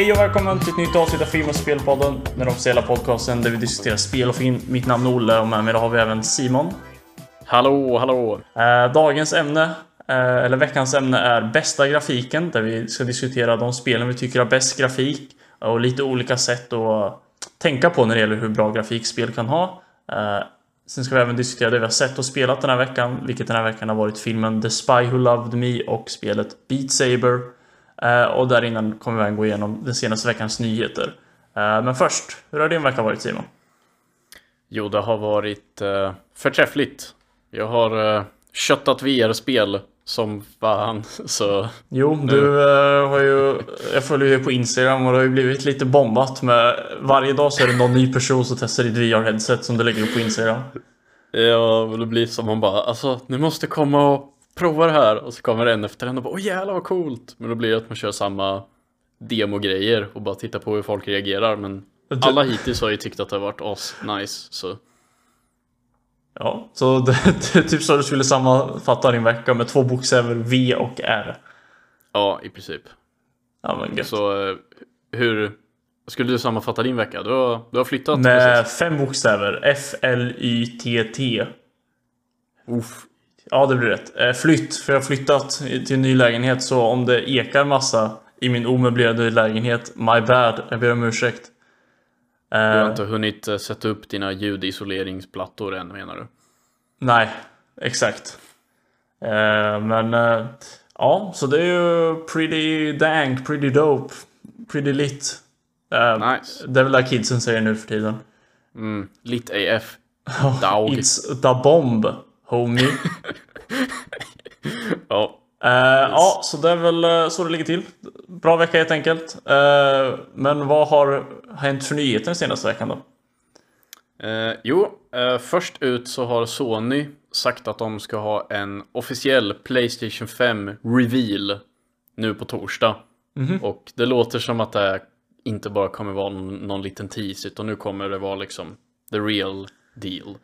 Hej och välkommen till ett nytt avsnitt av Film och spelpodden. Den officiella podcasten där vi diskuterar spel och film. Mitt namn är Olle och med mig har vi även Simon. Hallå, hallå! Eh, dagens ämne, eh, eller veckans ämne, är bästa grafiken. Där vi ska diskutera de spelen vi tycker har bäst grafik och lite olika sätt att tänka på när det gäller hur bra grafik spel kan ha. Eh, sen ska vi även diskutera det vi har sett och spelat den här veckan, vilket den här veckan har varit filmen The Spy Who Loved Me och spelet Beat Saber. Eh, och där innan kommer vi gå igenom den senaste veckans nyheter. Eh, men först, hur har din vecka varit Simon? Jo, det har varit uh, förträffligt. Jag har köttat VR-spel som fan, så... Jo, du har ju... Jag följer ju på Instagram och det har ju blivit lite bombat med... Varje dag så är det någon ny person som testar ditt VR-headset som du lägger upp på Instagram. Ja, det blir som man bara, alltså, ni måste komma och prova det här. Och så kommer en efter en och bara, åh jävlar vad coolt. Men då blir det att man kör samma demo-grejer och bara tittar på hur folk reagerar. Men alla hittills har ju tyckt att det har varit as nice så. Ja, så det, det typ så du skulle sammanfatta din vecka med två bokstäver V och R. Ja, i princip. Ja, men gött. Så eh, hur skulle du sammanfatta din vecka? Du har, du har flyttat Med fem bokstäver. F, L, Y, T, T. Uff. Ja, det blir rätt. Eh, Flytt, för jag har flyttat till en ny lägenhet så om det ekar massa i min omöblerade lägenhet, my bad, jag ber om ursäkt. Du har Eh, inte hunnit eh, sätta upp dina ljudisoleringsplattor än menar du? nej, exakt. Men ja, så det är ju pretty dank, pretty dope, pretty lit. Nice. Det är väl det kidsen säger nu för tiden. Mm, lit AF. Dog. It's the bomb, homie. Ja, Eh, Ja, så det är väl eh, så det ligger till. Bra vecka helt enkelt. Eh, men vad har hänt för nyheter den senaste veckan då? Eh, jo, först ut så har Sony sagt att de ska ha en officiell Playstation 5 reveal nu på torsdag. Och det låter som att det inte bara kommer vara någon, någon liten tease utan nu kommer det vara liksom the real deal.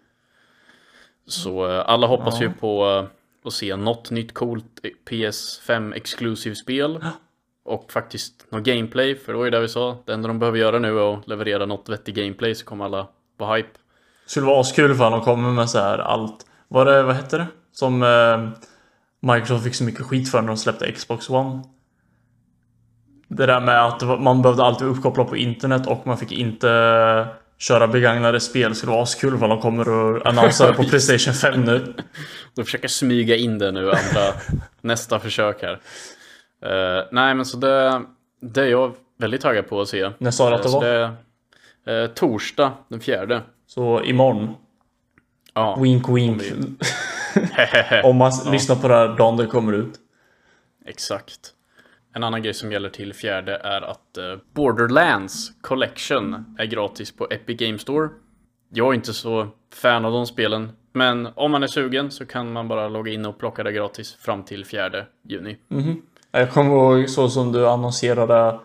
Så eh, alla hoppas ju på eh, att se något nytt coolt PS5 exclusive spel. Och faktiskt något gameplay, för det var ju det vi sa. Det enda de behöver göra nu är att leverera något vettigt gameplay så kommer alla vara hype. Skulle vara askul ifall de kommer med så här allt. Var det, vad hette det? Som eh, Microsoft fick så mycket skit för när de släppte Xbox One. Det där med att det man behövde alltid vara uppkopplad på internet och man fick inte köra begagnade spel. Skulle vara askul ifall de kommer och annonserar på Playstation 5 nu. De försöker smyga in det nu, andra, nästa försök här. Eh, nej, men så det, det är jag väldigt taggad på att se. När sa du att det Så var? det eh, torsdag den fjärde. Så imorgon. Ja, Wink wink. Om man lyssnar på det här dagen det kommer ut. exakt. En annan grej som gäller till fjärde är att eh, Borderlands Collection är gratis på Epic Game Store. Jag är inte så fan av de spelen, men om man är sugen så kan man bara logga in och plocka det gratis fram till fjärde juni. Mhm. Jag kommer ihåg så som du annonserade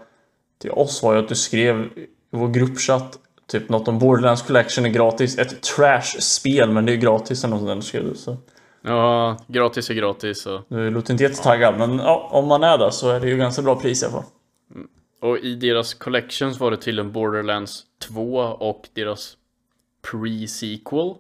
till oss var ju att du skrev i vår gruppchatt typ något om Borderlands Collection är gratis. Ett trash-spel men det är gratis eller något sånt där skrev du. Så Ja, gratis är gratis. Och, du låter inte jättetaggad men ja, om man är där så är det ju ganska bra pris i alla fall. och i deras collections var det till en Borderlands 2 och deras pre-sequel.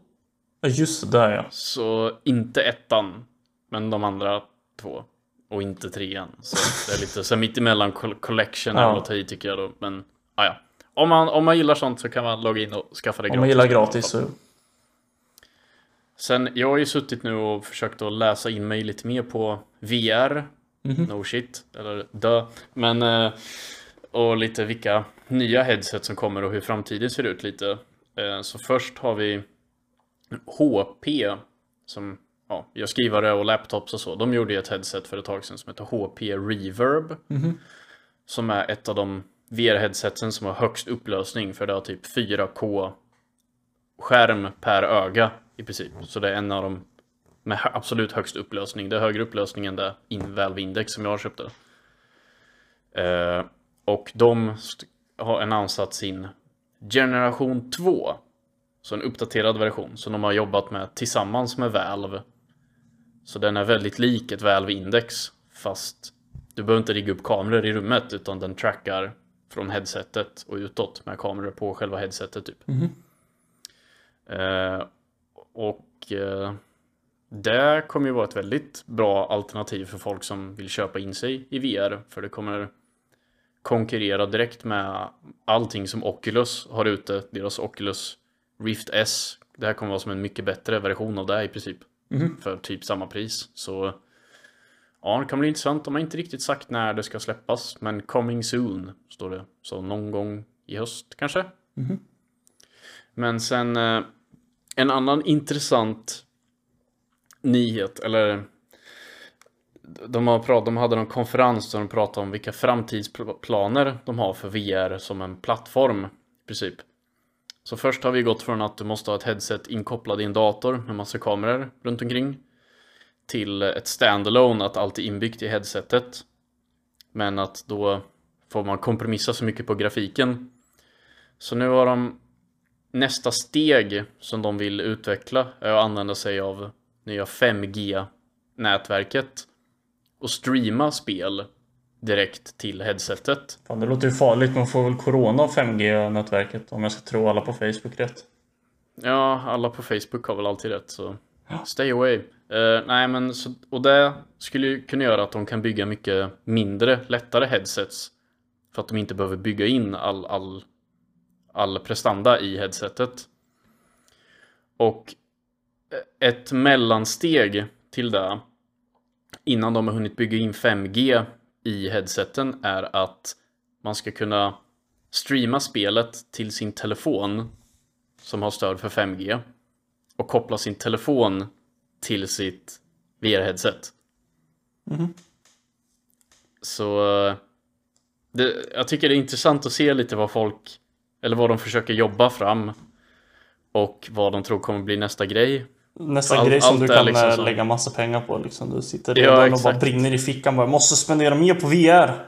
Ja just det, där ja. Så inte ettan, men de andra två. Och inte trean. Så det är lite så mittemellan col- collection Ja. ja. att ta i tycker jag då. Men ah, ja. Om man, om man gillar sånt så kan man logga in och skaffa det Om man gillar gratis så. Sen, jag har ju suttit nu och försökt att läsa in mig lite mer på VR. No shit, eller dö. Men, eh, och lite vilka nya headset som kommer och hur framtiden ser ut lite. Eh, Så först har vi HP, som ja, gör skrivare och laptops och så. De gjorde ju ett headset för ett tag sedan som heter HP Reverb. Som är ett av de VR-headsetsen som har högst upplösning för det har typ 4K skärm per öga i princip. Så det är en av de med absolut högst upplösning. Det är högre upplösning än det Invalve Index som jag köpte. Eh, och de har annonsat sin generation 2. Så en uppdaterad version som de har jobbat med tillsammans med Valve. Så den är väldigt lik ett Valve Index fast du behöver inte rigga upp kameror i rummet utan den trackar från headsetet och utåt med kameror på själva headsetet typ. Eh, och eh, det kommer ju vara ett väldigt bra alternativ för folk som vill köpa in sig i VR. För det kommer konkurrera direkt med allting som Oculus har ute. Deras Oculus Rift S. Det här kommer vara som en mycket bättre version av det i princip. För typ samma pris. Så ja, det kan bli intressant. De har inte riktigt sagt när det ska släppas. Men coming soon står det. Så någon gång i höst kanske. Men sen eh, en annan intressant nyhet, eller de, har prat, de hade någon konferens där de pratade om vilka framtidsplaner de har för VR som en plattform i princip. Så först har vi gått från att du måste ha ett headset inkopplad i en dator med massa kameror runt omkring till ett standalone, att allt är inbyggt i headsetet. Men att då får man kompromissa så mycket på grafiken. Så nu har de nästa steg som de vill utveckla är att använda sig av nya 5G-nätverket och streama spel direkt till headsetet. Fan, det låter ju farligt. Man får väl corona av 5G-nätverket om jag ska tro alla på Facebook rätt. Ja, alla på Facebook har väl alltid rätt så stay away. Eh, nej, men så, och det skulle ju kunna göra att de kan bygga mycket mindre, lättare headsets. För att de inte behöver bygga in all, all, all prestanda i headsetet. Och ett mellansteg till det innan de har hunnit bygga in 5G i headseten är att man ska kunna streama spelet till sin telefon som har stöd för 5G och koppla sin telefon till sitt VR-headset. Så eh, det, jag tycker det är intressant att se lite vad folk, eller vad de försöker jobba fram och vad de tror kommer bli nästa grej. Nästa Allt- grej som du kan liksom eh, lägga massa pengar på liksom. Du sitter Ja, redan och bara brinner i fickan bara. Måste spendera mer på VR.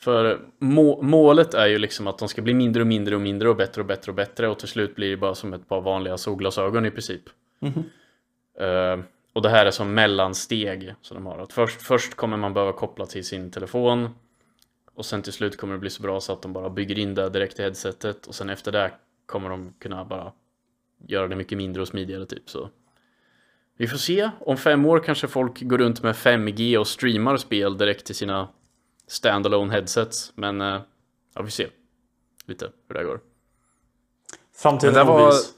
För må målet är ju liksom att de ska bli mindre och mindre och mindre och bättre och bättre och bättre och till slut blir det bara som ett par vanliga solglasögon i princip. Eh, och det här är som mellansteg som de har. Att först, först kommer man behöva koppla till sin telefon och sen till slut kommer det bli så bra så att de bara bygger in det direkt i headsetet och sen efter det kommer de kunna bara göra det mycket mindre och smidigare typ så. Vi får se. Om fem år kanske folk går runt med 5G och streamar spel direkt till sina standalone headsets. Men eh, ja, vi ser lite hur det går. Framtiden det var- vis.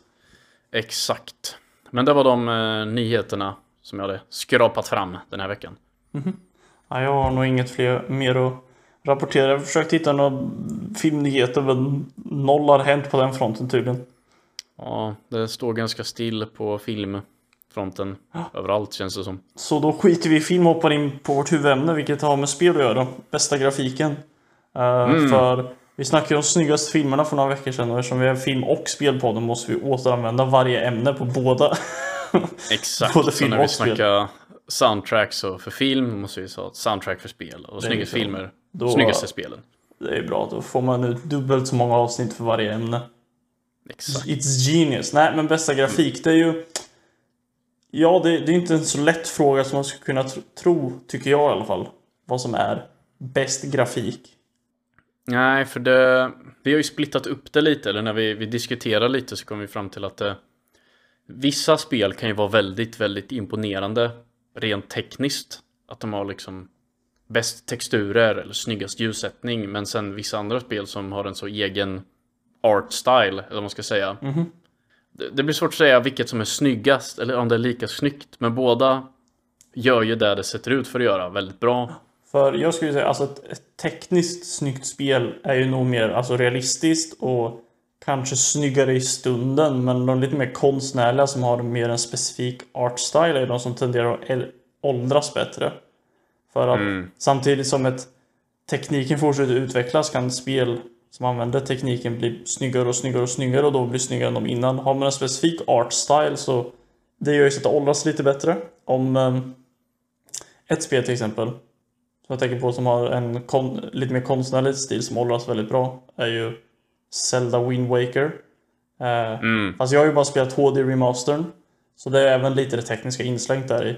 Exakt. Men det var de eh, nyheterna som jag hade skrapat fram den här veckan. Ja, jag har nog inget fler mer att rapportera. Jag har försökt hitta några filmnyheter men noll har hänt på den fronten tydligen. Ja, det står ganska still på filmfronten överallt känns det som. Så då skiter vi i film och hoppar in på vårt huvudämne vilket har med spel att göra. Bästa grafiken. Eh, För vi snackade om snyggaste filmerna för några veckor sedan och eftersom vi är film och spelpodden måste vi återanvända varje ämne på båda. Exakt. Både så film när vi och spel. snackar soundtracks och för film måste vi ha soundtrack för spel och snyggaste filmer. Då- Snyggaste spelen. Det är bra, då får man ut dubbelt så många avsnitt för varje ämne. Exakt. It's genius. Nej, men bästa grafik, det är ju... Ja, det, det är inte en så lätt fråga som man skulle kunna tro, tycker jag i alla fall. Vad som är bäst grafik. Nej, för det, vi har ju splittat upp det lite, eller när vi, vi diskuterar lite så kommer vi fram till att det, vissa spel kan ju vara väldigt, väldigt imponerande rent tekniskt. Att de har liksom bäst texturer eller snyggast ljussättning, men sen vissa andra spel som har en så egen art style, eller vad man ska säga. Det, det blir svårt att säga vilket som är snyggast, eller om det är lika snyggt, men båda gör ju det det sätter ut för att göra väldigt bra. För jag skulle säga, alltså ett, tekniskt snyggt spel är ju nog mer alltså, realistiskt och kanske snyggare i stunden. Men de lite mer konstnärliga som har mer en specifik art style är de som tenderar att åldras bättre. För att samtidigt som ett tekniken fortsätter utvecklas kan spel som använder tekniken bli snyggare och snyggare och snyggare och då blir snyggare än de innan. Har man en specifik art style så det gör ju så att det åldras lite bättre. Om ehm, ett spel till exempel som jag tänker på som har en kon- lite mer konstnärlig stil som åldras väldigt bra är ju Zelda Wind Waker. Eh, Fast jag har ju bara spelat HD remastern. Så det är även lite det tekniska inslängt där i.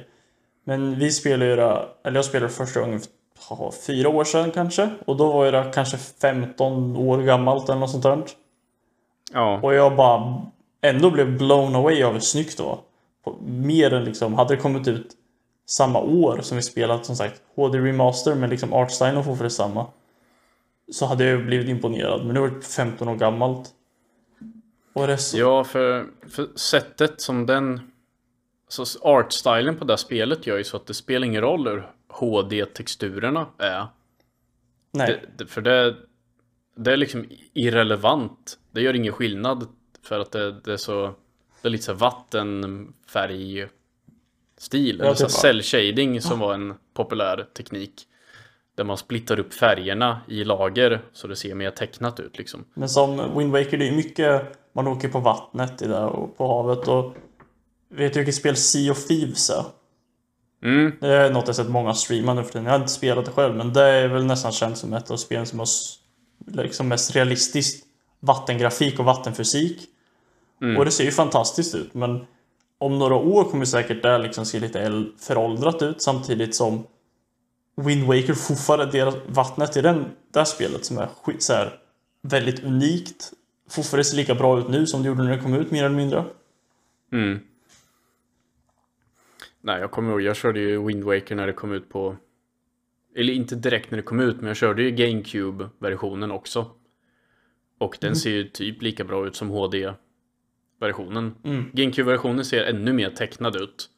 Men vi spelar ju det, eller jag spelade första gången för fyra år sedan kanske. Och då var jag kanske 15 år gammalt eller något sånt där. Ja. Och jag bara ändå blev blown away av hur snyggt det var. Mer än liksom, hade det kommit ut samma år som vi spelat som sagt HD Remaster men liksom artstylen och fortfarande samma. Så hade jag blivit imponerad. Men nu var det 15 år gammalt. Och det så... Ja, för, för sättet som den... Så artstylen på det här spelet gör ju så att det spelar ingen roll hur HD-texturerna är. Nej. Det, det, för det, det är liksom irrelevant. Det gör ingen skillnad. För att det, det är så... Det är lite så här vattenfärg stil. Ja, Eller så typ, cell shading som var en populär teknik. Där man splittar upp färgerna i lager så det ser mer tecknat ut liksom. Men som Wind Waker, det är mycket man åker på vattnet i där och på havet och vet du vilket spel Sea of Thieves är? Mm, Det är något jag sett många streama nu för tiden. Jag har inte spelat det själv men det är väl nästan känt som ett av spelen som har liksom mest realistiskt vattengrafik och vattenfysik. Och det ser ju fantastiskt ut men om några år kommer säkert det liksom se lite föråldrat ut samtidigt som Wind Waker fortfarande, deras, vattnet i den, det här spelet som är skit, så här, väldigt unikt fortfarande ser lika bra ut nu som det gjorde när det kom ut mer eller mindre. Mm. Nej, jag kommer ihåg, jag körde ju Wind Waker när det kom ut på... Eller inte direkt när det kom ut, men jag körde ju GameCube-versionen också. Och den ser ju typ lika bra ut som HD-versionen. GameCube-versionen ser ännu mer tecknad ut.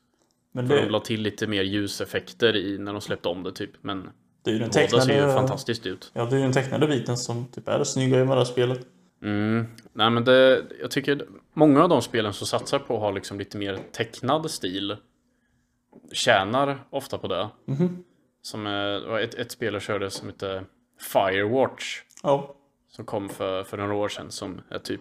Men För de det, la till lite mer ljuseffekter i när de släppte om det typ. Men det är ju den båda ser ju tecknade, fantastiskt ut. ja, det är ju den tecknade biten som typ är det snygga i med det här spelet. Mm. Nej men det, jag tycker många av de spelen som satsar på att ha liksom lite mer tecknad stil tjänar ofta på det. Som eh, det var ett, ett spel jag körde som heter Firewatch Ja. som kom för, för några år sedan som är typ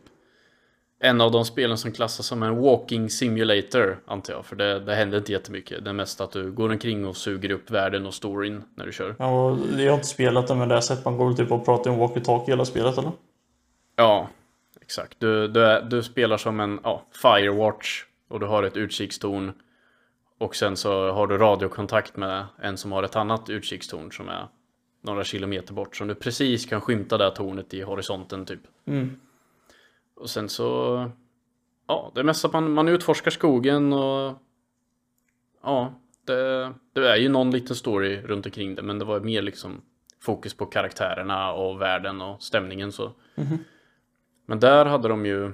en av de spelen som klassas som en walking simulator antar jag för det, det händer inte jättemycket. Det är mest att du går omkring och suger upp världen och storyn när du kör. Ja, jag har inte spelat det men det jag sett man går typ och pratar om walkie-talkie hela spelet eller? Ja, exakt. Du, du, är, du spelar som en ja, Firewatch och du har ett utkikstorn. Och sen så har du radiokontakt med en som har ett annat utkikstorn som är några kilometer bort. Som du precis kan skymta det här tornet i horisonten typ. Mm. Och sen så... Ja, det är mest att man, man utforskar skogen och... Ja, det, det är ju någon liten story runt omkring det. Men det var mer liksom fokus på karaktärerna och världen och stämningen så. Men där hade de ju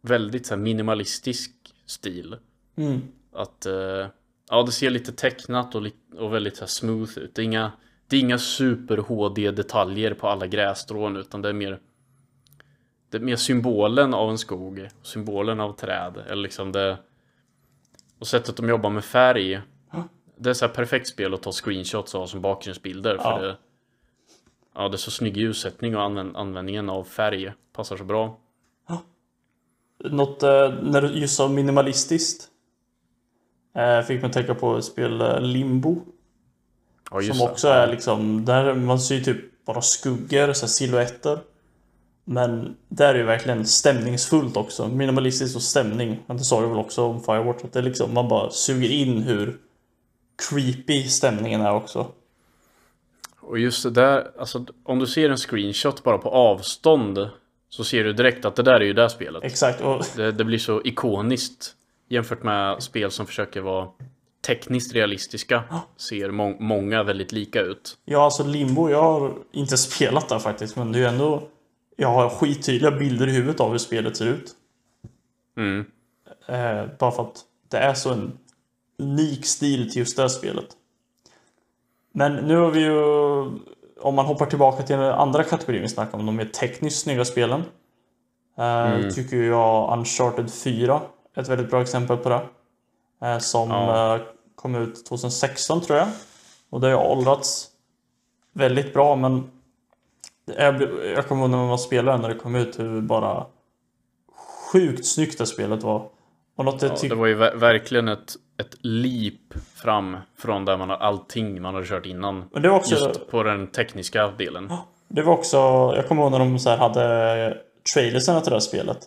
väldigt så minimalistisk stil. Mm. Att eh, ja, det ser lite tecknat och, och väldigt så här, smooth ut. Det är inga, det är inga super HD detaljer på alla grässtrån utan det är mer det är mer symbolen av en skog, symbolen av träd eller liksom det och sättet de jobbar med färg. Det är så perfekt spel att ta screenshots av som bakgrundsbilder för Ja. det Ja, det är så snygg ljussättning och använd, användningen av färg passar så bra. Något, eh, när du just sa minimalistiskt. Eh, fick man tänka på ett spel eh, Limbo. Ja, Som det. också är liksom, där man ser typ bara skuggor, så silhuetter. Men där är ju verkligen stämningsfullt också. Minimalistiskt och stämning. Men det sa jag väl också om Firewatch. Att det är liksom, man bara suger in hur creepy stämningen är också. Och just det där, alltså om du ser en screenshot bara på avstånd så ser du direkt att det där är ju det spelet. Exakt. Och Det, det blir så ikoniskt jämfört med spel som försöker vara tekniskt realistiska. Ser må- många väldigt lika ut. Ja, alltså Limbo, jag har inte spelat där faktiskt, men det är ju ändå... Jag har skittydliga bilder i huvudet av hur spelet ser ut. Mm. Eh, bara för att det är så en unik stil till just det här spelet. Men nu har vi ju... Om man hoppar tillbaka till den andra kategorin vi snackade om, de mer tekniskt snygga spelen. Eh, Tycker jag Uncharted 4 är ett väldigt bra exempel på det. Eh, som Ja. eh, kom ut 2016 tror jag. Och det har åldrats väldigt bra men jag kommer ihåg när man spelade när det kom ut hur bara sjukt snyggt det spelet var. Och något Ja, det var ju ver- verkligen ett, ett leap fram från där man har allting man har kört innan. Men det var också, Just på den tekniska delen. det var också, jag kommer ihåg när de så hade trailersen till det här spelet.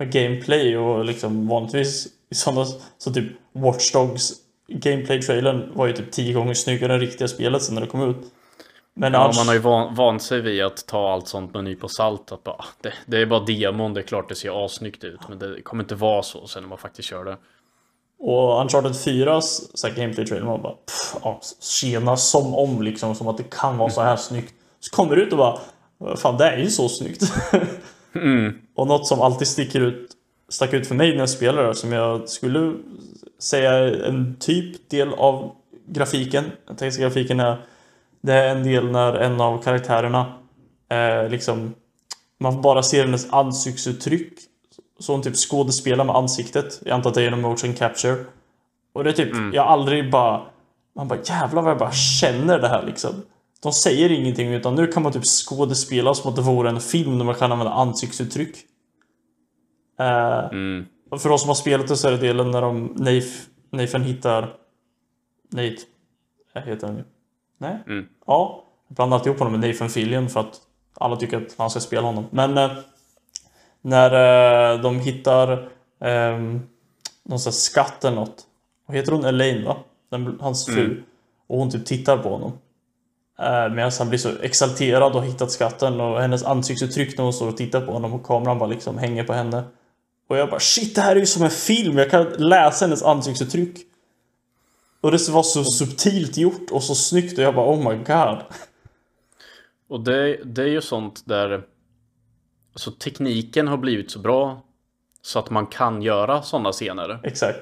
Med gameplay och liksom vanligtvis i sådana, så typ Watch Dogs gameplay-trailern var ju typ tio gånger snyggare än riktiga spelet sen när det kom ut. Men ja, annars... man har ju van, vant sig vid att ta allt sånt med en nypa salt. Att bara, det, det, är bara demon, det är klart det ser assnyggt ut. Men det kommer inte vara så sen när man faktiskt kör det. Och Uncharted 4 så gameplay trailer man bara pff, ja, tjena som om liksom som att det kan vara så här snyggt. Så kommer det ut och bara fan det är ju så snyggt. mm. Och något som alltid sticker ut stack ut för mig när jag spelar det som jag skulle säga en typ del av grafiken. Textgrafiken är det är en del när en av karaktärerna eh, liksom man bara ser hennes ansiktsuttryck så hon typ skådespelar med ansiktet. Jag antar att det är genom motion capture. Och det är typ, mm. jag aldrig bara... Man bara jävlar vad jag bara känner det här liksom. De säger ingenting utan nu kan man typ skådespela som att det vore en film där man kan använda ansiktsuttryck. Uh, mm. För oss som har spelat det så är det delen när de, Nath, Nathan hittar... Nate, heter han ju. Nej? Mm. Ja. Alltid ihop honom med Nathan Fillion för att alla tycker att han ska spela honom. Men uh, när uh, de hittar um, någon sån skatt eller något. Vad heter hon? Elaine va? Den, hans fru. Mm. Och hon typ tittar på honom. Uh, Medan han blir så exalterad och hittat skatten och hennes ansiktsuttryck när hon står och tittar på honom och kameran bara liksom hänger på henne. Och jag bara shit det här är ju som en film, jag kan läsa hennes ansiktsuttryck. Och det var så subtilt gjort och så snyggt och jag bara oh my god. Och det, det är ju sånt där Alltså tekniken har blivit så bra Så att man kan göra sådana scener Exakt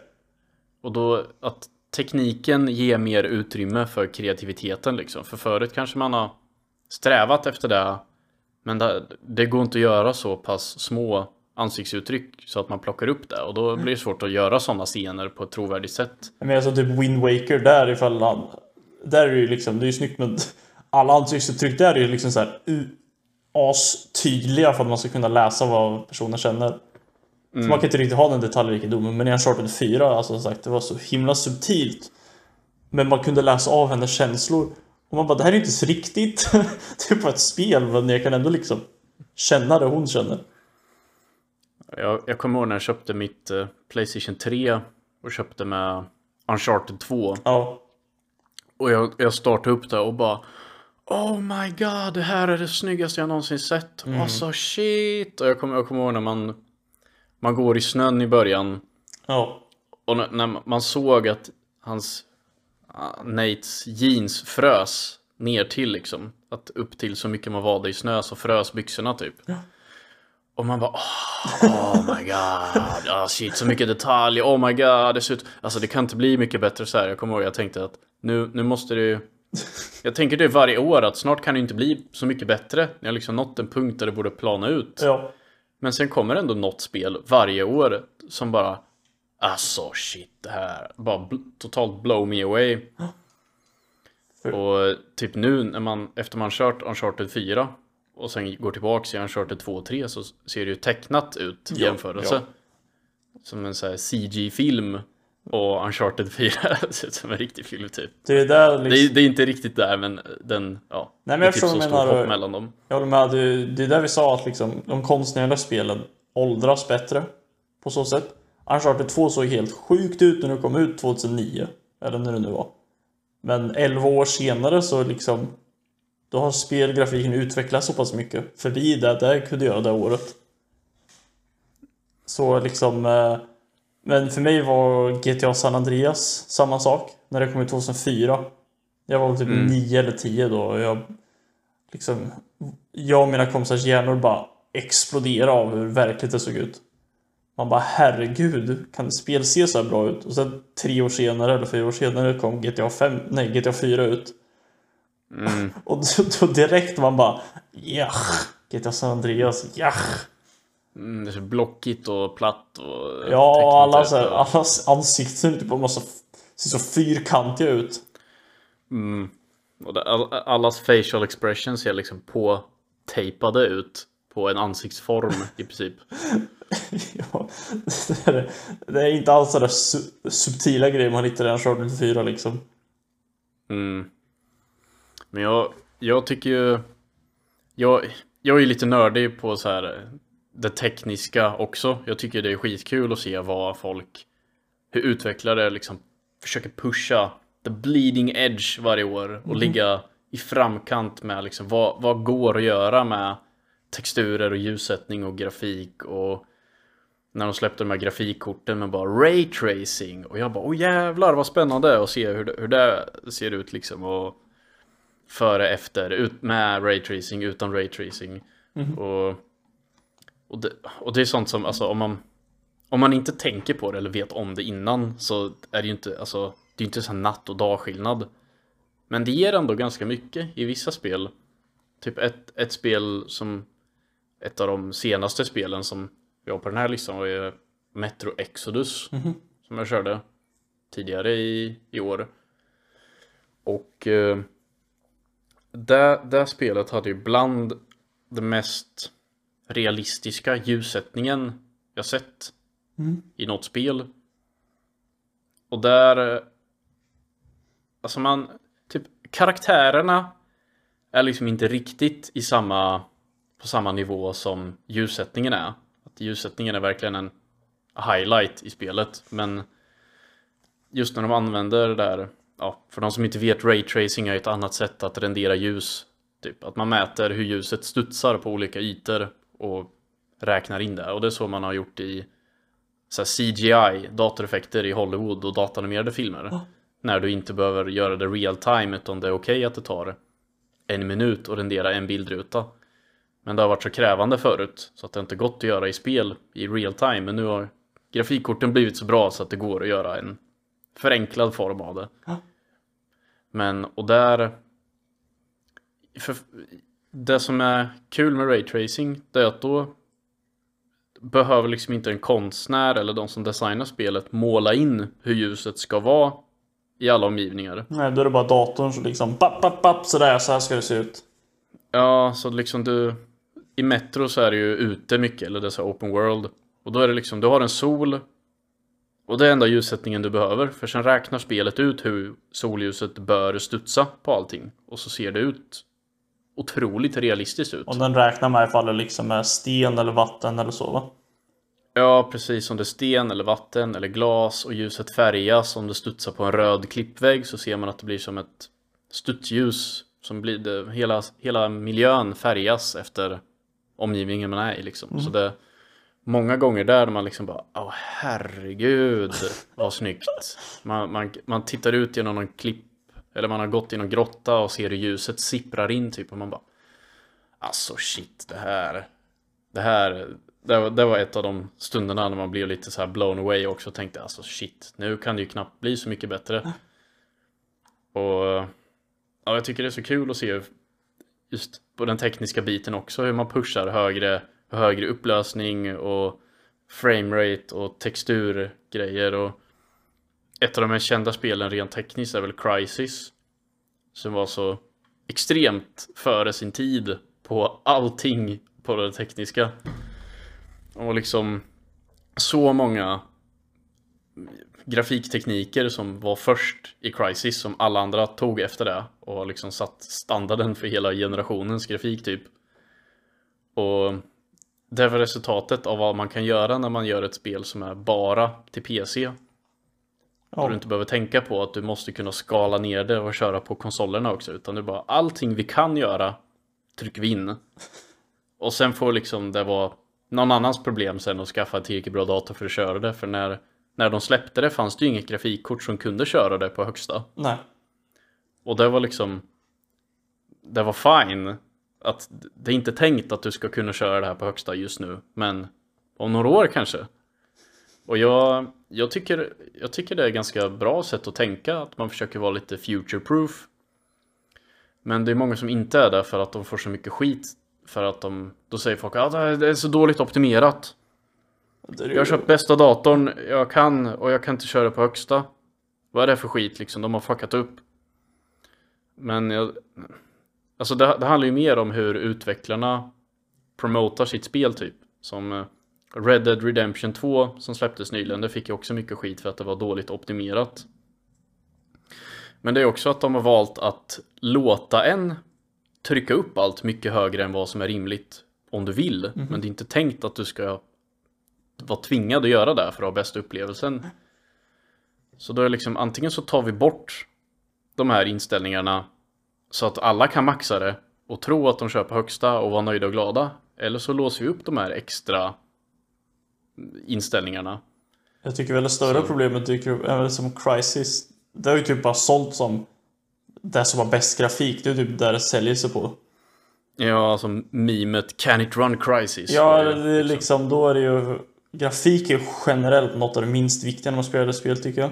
Och då att tekniken ger mer utrymme för kreativiteten liksom För förut kanske man har strävat efter det Men det, det går inte att göra så pass små ansiktsuttryck så att man plockar upp det och då blir det svårt att göra sådana scener på ett trovärdigt sätt. Men alltså typ Wind Waker där ifall han... Där är det ju liksom, det är ju snyggt med alla ansiktsuttryck där är ju liksom så här astydliga för att man ska kunna läsa vad personen känner. Mm. Så man kan inte riktigt ha den detaljrikedomen men i Uncharted 4, alltså sagt, det var så himla subtilt. Men man kunde läsa av hennes känslor. Och man bara, det här är inte så riktigt. det är bara ett spel men jag kan ändå liksom känna det hon känner. Jag, jag kommer ihåg när jag köpte mitt uh, Playstation 3 och köpte med Uncharted 2. Ja. Och jag, jag startade upp det och bara Oh my god, det här är det snyggaste jag någonsin sett. Mm. Alltså shit. Och jag kommer, jag kommer ihåg när man, man går i snön i början. Ja. Och när, man såg att hans uh, Nates jeans frös ner till liksom. Att upp till så mycket man vade i snö så frös byxorna typ. Ja. Och man bara oh, oh my god, oh, shit så mycket detaljer, oh my god, det ser ut, alltså det kan inte bli mycket bättre så här. Jag kommer ihåg, jag tänkte att nu, nu måste det ju jag tänker det varje år att snart kan det inte bli så mycket bättre. Ni har liksom nått en punkt där det borde plana ut. Ja. Men sen kommer ändå något spel varje år som bara Alltså shit det här bara bl totalt blow me away. Och typ nu när man efter man kört Uncharted 4 och sen går tillbaks i Uncharted 2 och 3 så ser det ju tecknat ut i ja, jämförelse. Ja. Som en sån här CG-film och Uncharted 4 ser ut som en riktig film typ. Det är, där liksom... det, är, det är inte riktigt där men den, ja. Nej men jag förstår typ så menar. hopp mellan dem. Jag håller med. Det, det är där vi sa att liksom, de konstnärliga spelen åldras bättre. På så sätt. Uncharted 2 såg helt sjukt ut när det kom ut 2009. Eller när det nu var. Men 11 år senare så liksom då har spelgrafiken utvecklats så pass mycket förbi det det kunde göra det året. Så liksom... Men för mig var GTA San Andreas samma sak. När det kom ut 2004. Jag var typ mm. 9 eller 10 då. Och jag, liksom, jag och mina kompisars hjärnor bara exploderade av hur verkligt det såg ut. Man bara herregud, kan spel se så här bra ut? Och sen tre år senare, eller fyra år senare, kom GTA 5, nej GTA 4 ut. Mm. och då, då, direkt man bara ja, GTA San Andreas, ja. Mm, det är så blockigt och platt och Ja, alla så här, allas ansikten typ måste se så fyrkantiga ut. Mm. Och det, all, allas facial expressions ser liksom på tejpade ut på en ansiktsform i princip. ja, det är, det är inte alls sådär su subtila grejer man hittar i en Uncharted 4 liksom. Mm. Men jag, jag tycker ju... Jag, jag är lite nördig på så här det tekniska också. Jag tycker det är skitkul att se vad folk... Hur utvecklare liksom försöker pusha the bleeding edge varje år och ligga i framkant med liksom vad, vad går att göra med texturer och ljussättning och grafik och när de släppte de här grafikkorten med bara ray tracing och jag bara åh jävlar vad spännande att se hur det, hur det ser ut liksom och före efter ut med ray tracing utan ray tracing. Och, och, det, och det är sånt som alltså om man om man inte tänker på det eller vet om det innan så är det ju inte alltså det är inte så natt och dagskillnad. Men det ger ändå ganska mycket i vissa spel. Typ ett, ett spel som ett av de senaste spelen som vi har på den här listan var ju Metro Exodus som jag körde tidigare i, i år. Och eh, det, det spelet hade ju bland det mest realistiska ljussättningen jag sett i något spel. Och där... eh, Alltså man... Typ karaktärerna är liksom inte riktigt i samma... På samma nivå som ljussättningen är. Att ljussättningen är verkligen en highlight i spelet. Men just när de använder det där... Ja, för de som inte vet, raytracing är ett annat sätt att rendera ljus. Typ att man mäter hur ljuset studsar på olika ytor och räknar in det. Och det är så man har gjort i så CGI, datoreffekter i Hollywood och datanimerade filmer. När du inte behöver göra det real time utan det är okej att det tar en minut att rendera en bildruta. Men det har varit så krävande förut så att det inte gått att göra i spel i real time. Men nu har grafikkorten blivit så bra så att det går att göra en förenklad form av det. Ja. Men, och där... För, det som är kul med raytracing, det är att då behöver liksom inte en konstnär eller de som designar spelet måla in hur ljuset ska vara i alla omgivningar. Nej, då är det bara datorn som liksom papp, papp, papp, sådär, så här ska det se ut. Ja, så liksom du... I Metro så är det ju ute mycket, eller det är så open world. Och då är det liksom, du har en sol. Och det är enda ljussättningen du behöver. För sen räknar spelet ut hur solljuset bör studsa på allting. Och så ser det ut otroligt realistiskt ut. Och den räknar med ifall det liksom är sten eller vatten eller så va? Ja, precis som det är sten eller vatten eller glas och ljuset färgas. Om det studsar på en röd klippvägg så ser man att det blir som ett studsljus. Som blir det, hela, hela miljön färgas efter omgivningen man är i liksom. Så det många gånger där man liksom bara Åh herregud vad snyggt. Man, man, man tittar ut genom någon klipp eller man har gått i någon grotta och ser hur ljuset sipprar in typ och man bara Alltså shit det här Det här det var, det var ett av de stunderna när man blev lite så här blown away också och tänkte alltså shit nu kan det ju knappt bli så mycket bättre. Och ja, jag tycker det är så kul att se just på den tekniska biten också hur man pushar högre, högre upplösning och framerate och texturgrejer och ett av de mest kända spelen rent tekniskt är väl Crisis som var så extremt före sin tid på allting på det tekniska. Och liksom så många grafiktekniker som var först i Crisis som alla andra tog efter det och har liksom satt standarden för hela generationens grafik typ. Och det var resultatet av vad man kan göra när man gör ett spel som är bara till PC. Ja. du inte behöver tänka på att du måste kunna skala ner det och köra på konsolerna också utan är bara allting vi kan göra trycker vi in. Och sen får liksom det vara någon annans problem sen att skaffa en tillräckligt bra dator för att köra det för när, när de släppte det fanns det ju inget grafikkort som kunde köra det på högsta. Nej. Och det var liksom Det var fine Att det är inte tänkt att du ska kunna köra det här på högsta just nu Men om några år kanske Och jag, jag, tycker, jag tycker det är ganska bra sätt att tänka Att man försöker vara lite future proof Men det är många som inte är det för att de får så mycket skit För att de, då säger folk att ah, det är så dåligt optimerat ju- jag har köpt bästa datorn jag kan och jag kan inte köra på högsta. Vad är det för skit liksom? De har fuckat upp. Men jag... Alltså det, det handlar ju mer om hur utvecklarna promotar sitt spel typ. Som eh, Red Dead Redemption 2 som släpptes nyligen. Det fick ju också mycket skit för att det var dåligt optimerat. Men det är också att de har valt att låta en trycka upp allt mycket högre än vad som är rimligt om du vill. Men det är inte tänkt att du ska vara tvingad att göra det för att ha bästa upplevelsen. Så då är liksom antingen så tar vi bort de här inställningarna så att alla kan maxa det och tro att de köper högsta och vara nöjda och glada. Eller så låser vi upp de här extra inställningarna. Jag tycker väl det större Så- problemet dyker upp, även som Crisis. Det har ju typ bara sålt som det som har bäst grafik. Det är typ där det säljer sig på. Ja, alltså memet Can it run crisis? Ja, det är liksom, då är det ju... Grafik är generellt något av det minst viktiga när man spelar spel tycker jag.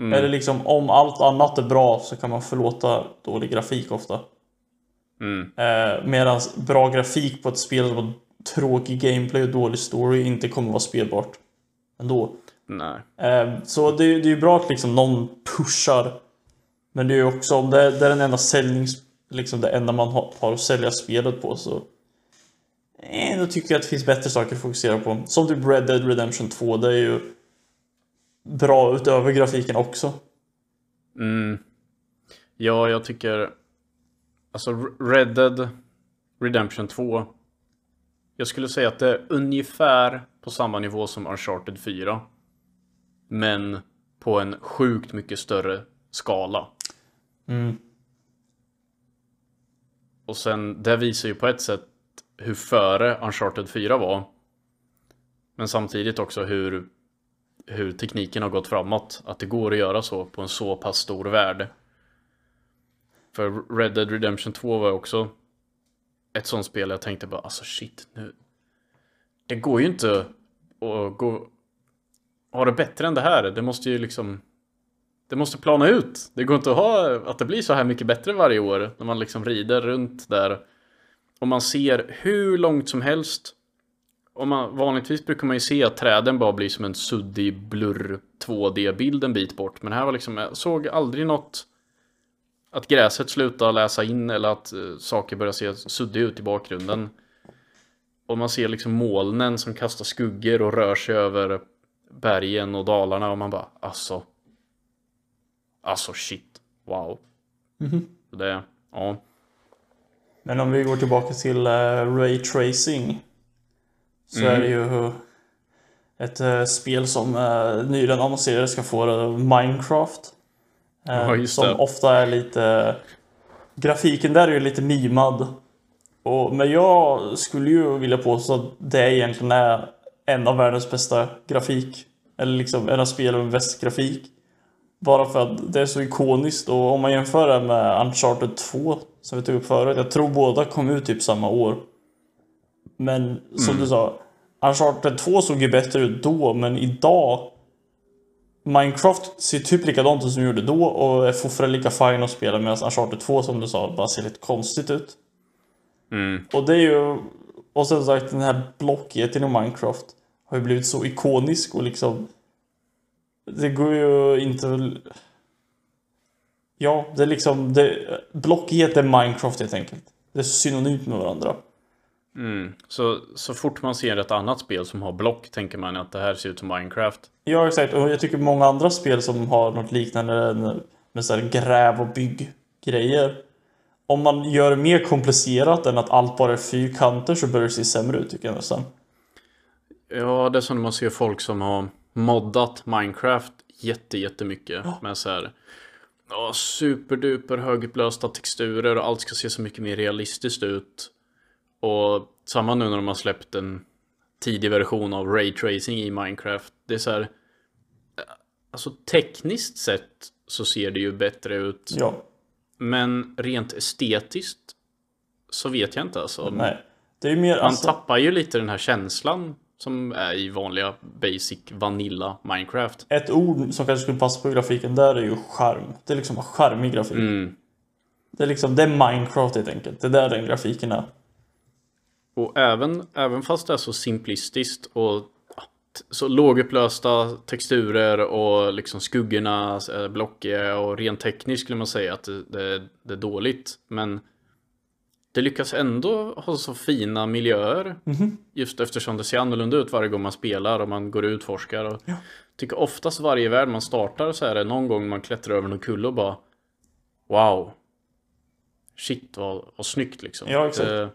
Mm. Eller liksom, om allt annat är bra så kan man förlåta dålig grafik ofta. Mm. Eh, Medan bra grafik på ett spel som har tråkig gameplay och dålig story inte kommer vara spelbart. Ändå. Nej. Eh, Så det, det är ju bra att liksom någon pushar. Men det är ju också om det, är- den enda säljnings... Liksom det enda man har, har att sälja spelet på så... Eh, då tycker jag att det finns bättre saker att fokusera på. Som typ Red Dead Redemption 2. Det är ju bra utöver grafiken också. Mm. Ja, jag tycker... Alltså Red Dead Redemption 2. Jag skulle säga att det är ungefär på samma nivå som Uncharted 4. Men på en sjukt mycket större skala. Mm. Och sen, det visar ju på ett sätt hur före Uncharted 4 var. Men samtidigt också hur, hur tekniken har gått framåt. Att det går att göra så på en så pass stor värld. För Red Dead Redemption 2 var också ett sånt spel jag tänkte bara alltså shit nu. Det går ju inte att gå ha det bättre än det här. Det måste ju liksom det måste plana ut. Det går inte att ha att det blir så här mycket bättre varje år när man liksom rider runt där och man ser hur långt som helst. Och man, vanligtvis brukar man ju se att träden bara blir som en suddig blurr 2D-bild en bit bort. Men här var liksom, jag såg aldrig något att gräset slutade läsa in eller att eh, saker börjar se suddiga ut i bakgrunden. Och man ser liksom molnen som kastar skuggor och rör sig över bergen och dalarna och man bara alltså. Alltså shit. Wow. Så Det, ja. Men om vi går tillbaka till uh, Ray Tracing. Så Mm. är det ju ett eh, spel som uh, nyligen annonserades ska få det, Minecraft. Eh, Ja, som det. ofta är lite... Grafiken där är ju lite mimad. Och, men jag skulle ju vilja påstå att det egentligen är en av världens bästa grafik. Eller liksom en av spelen med bäst grafik. Bara för att det är så ikoniskt och om man jämför det med Uncharted 2 som vi tog upp förut. Jag tror båda kom ut typ samma år. Men som du sa, Uncharted 2 såg ju bättre ut då men idag Minecraft ser typ likadant ut som det gjorde då och är fortfarande lika fine att spela medan Uncharted 2 som du sa bara ser lite konstigt ut. Mm. Och det är ju... Och sen sagt den här blockigheten i Minecraft har ju blivit så ikonisk och liksom... Det går ju inte... Ja, det är liksom... Det, blockighet är Minecraft helt enkelt. Det är synonymt med varandra. Mm. Så, så fort man ser ett annat spel som har block tänker man att det här ser ut som Minecraft. Ja, exakt. Och jag tycker många andra spel som har något liknande med så gräv och bygggrejer. Om man gör det mer komplicerat än att allt bara är fyrkanter så börjar det se sämre ut tycker jag nästan. Ja, det är som när man ser folk som har moddat Minecraft jätte, jättemycket. Med så här superduper högupplösta texturer och allt ska se så mycket mer realistiskt ut. Och samma nu när de har släppt en tidig version av Ray Tracing i Minecraft. Det är så här. Alltså tekniskt sett så ser det ju bättre ut. Ja, Men rent estetiskt så vet jag inte alltså. nej. Det är mer Man alltså... tappar ju lite den här känslan som är i vanliga basic vanilla Minecraft. Ett ord som kanske skulle passa på grafiken där är ju charm. Det är liksom en charmig grafik. Mm. Det är liksom, det är Minecraft helt enkelt. Det är där den grafiken är. Och även, även fast det är så simplistiskt och ja, så lågupplösta texturer och liksom skuggorna är blockiga och rent tekniskt skulle man säga att det, det, det är dåligt. Men det lyckas ändå ha så fina miljöer. Just eftersom det ser annorlunda ut varje gång man spelar och man går och utforskar. Och tycker oftast varje värld man startar så är det någon gång man klättrar över någon kulle och bara Wow. Shit vad, vad snyggt liksom. Ja, exakt. Det,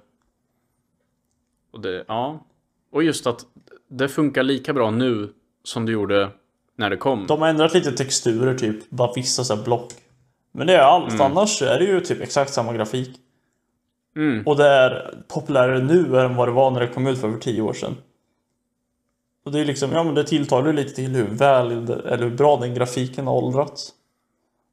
och det, ja. Och just att det funkar lika bra nu som det gjorde när det kom. De har ändrat lite texturer typ, bara vissa så block. Men det är allt, Mm. annars är det ju typ exakt samma grafik. Mm. Och det är populärare nu än vad det var när det kom ut för över 10 år sedan. Och det är liksom, ja men det tilltalar ju lite till hur väl, eller hur bra den grafiken har åldrats.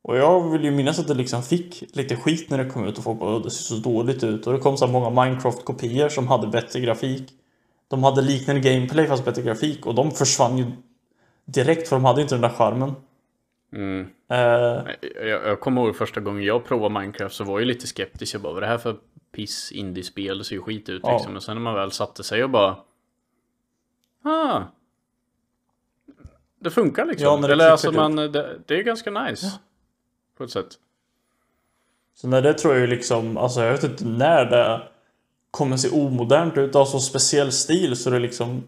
Och jag vill ju minnas att det liksom fick lite skit när det kom ut och folk bara "Åh, det ser så dåligt ut. Och det kom så många Minecraft-kopior som hade bättre grafik. De hade liknande gameplay fast bättre grafik och de försvann ju direkt för de hade inte den där charmen. Mm. Eh, Jag, jag kommer ihåg första gången jag provade Minecraft så var jag lite skeptisk. Jag bara, vad är det här för piss indie-spel? Det ser ju skit ut Ja. liksom. Men sen när man väl satte sig och bara... Ah. Det funkar liksom. Ja, det Eller alltså klickar man, det, det är ganska nice. På ett sätt. Så när det tror jag ju liksom, alltså jag vet inte när det kommer se omodernt ut, av så speciell stil så det liksom